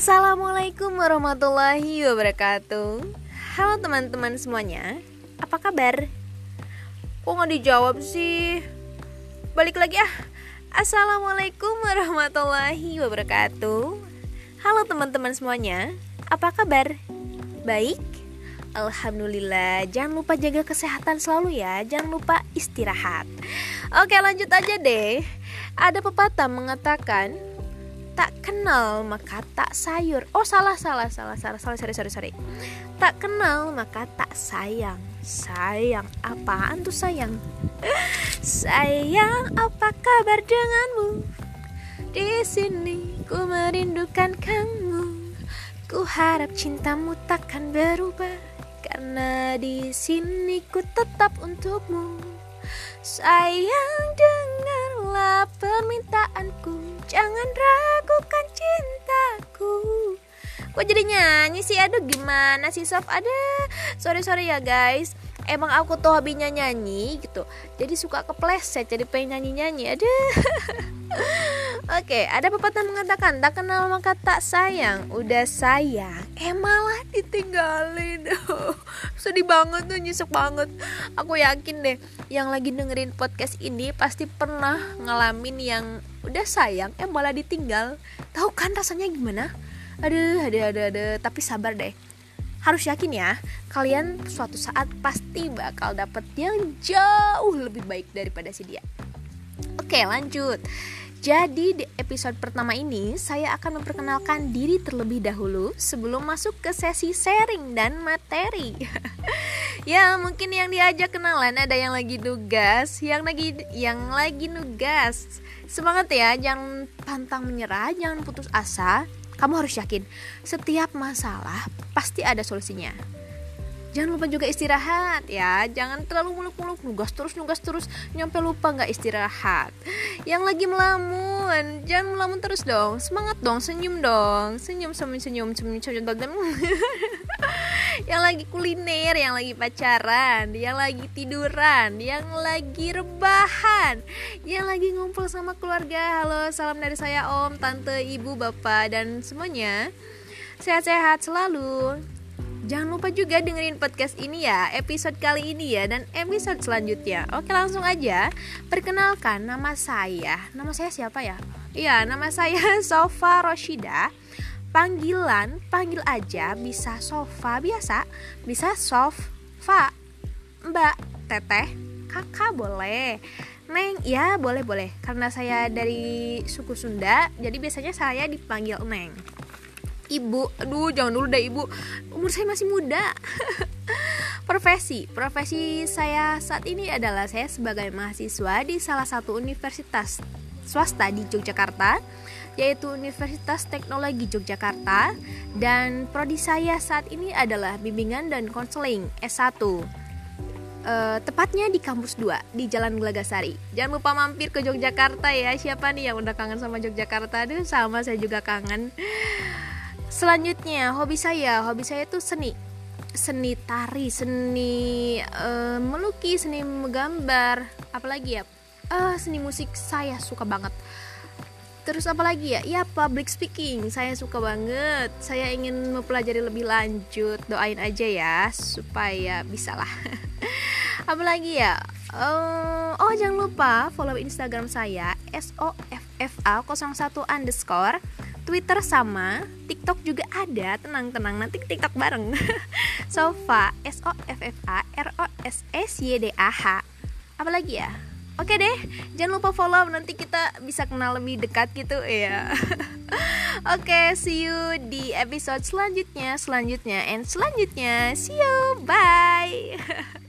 Assalamualaikum warahmatullahi wabarakatuh Halo teman-teman semuanya Apa kabar? Kok gak dijawab sih? Balik lagi ah Assalamualaikum warahmatullahi wabarakatuh Halo teman-teman semuanya Apa kabar? Baik? Alhamdulillah Jangan lupa jaga kesehatan selalu ya Jangan lupa istirahat Oke lanjut aja deh Ada pepatah mengatakan tak kenal maka tak sayur. Oh salah salah salah salah salah sorry sorry sorry. Tak kenal maka tak sayang. Sayang apaan tuh sayang? Sayang apa kabar denganmu? Di sini ku merindukan kamu. Ku harap cintamu takkan berubah karena di sini ku tetap untukmu. Sayang dengarlah permintaanku. Jangan ragukan cintaku. Kok jadi nyanyi sih? Aduh gimana sih Sof? Ada. Sorry-sorry ya guys. Emang aku tuh hobinya nyanyi gitu. Jadi suka kepleset Jadi pengen nyanyi-nyanyi. Aduh Oke, ada pepatah mengatakan tak kenal maka tak sayang. Udah sayang, eh malah ditinggalin. Sedih banget tuh, nyesek banget. Aku yakin deh, yang lagi dengerin podcast ini pasti pernah ngalamin yang udah sayang, eh malah ditinggal. Tahu kan rasanya gimana? Aduh, aduh, aduh, aduh. Tapi sabar deh. Harus yakin ya, kalian suatu saat pasti bakal dapet yang jauh lebih baik daripada si dia. Oke, lanjut. Jadi di episode pertama ini saya akan memperkenalkan diri terlebih dahulu sebelum masuk ke sesi sharing dan materi. ya, mungkin yang diajak kenalan ada yang lagi nugas, yang lagi yang lagi nugas. Semangat ya, jangan pantang menyerah, jangan putus asa. Kamu harus yakin, setiap masalah pasti ada solusinya. Jangan lupa juga istirahat ya. Jangan terlalu muluk-muluk Nugas terus, nugas terus. Nyampe lupa nggak istirahat. Yang lagi melamun Jangan melamun terus dong. Semangat dong, senyum dong. Senyum, senyum, senyum, senyum, senyum, senyum. Yang lagi kuliner Yang lagi pacaran Yang lagi tiduran Yang lagi rebahan Yang lagi ngumpul sama keluarga. Halo, salam dari saya om, tante, ibu, bapak Dan semuanya. Sehat-sehat selalu Jangan lupa juga dengerin podcast ini ya, episode kali ini ya, dan episode selanjutnya. Oke, langsung aja. Perkenalkan, nama saya. Nama saya siapa ya? Iya, nama saya Sofa Roshida. Panggilan, panggil aja, bisa Sofa biasa, bisa Sofa, Mbak, Teteh, Kakak boleh. Neng, ya boleh boleh. Karena saya dari suku Sunda, jadi biasanya saya dipanggil Neng ibu aduh jangan dulu deh ibu umur saya masih muda profesi profesi saya saat ini adalah saya sebagai mahasiswa di salah satu universitas swasta di Yogyakarta yaitu Universitas Teknologi Yogyakarta dan prodi saya saat ini adalah bimbingan dan konseling S1 Uh, tepatnya di kampus 2 di Jalan Gelagasari. Jangan lupa mampir ke Yogyakarta ya. Siapa nih yang udah kangen sama Yogyakarta? Aduh, sama saya juga kangen. Selanjutnya, hobi saya, hobi saya itu seni. Seni tari, seni uh, melukis, seni menggambar, apalagi ya? Uh, seni musik saya suka banget. Terus apalagi ya? Ya public speaking, saya suka banget. Saya ingin mempelajari lebih lanjut. Doain aja ya supaya bisa lah. apalagi ya? Uh, oh jangan lupa follow Instagram saya soffa 01 underscore Twitter sama, TikTok juga ada. Tenang-tenang nanti TikTok bareng. Sofa S O F F A R O S S Y D A H. Apalagi ya? Oke deh, jangan lupa follow nanti kita bisa kenal lebih dekat gitu ya. Oke, see you di episode selanjutnya, selanjutnya, and selanjutnya. See you, bye.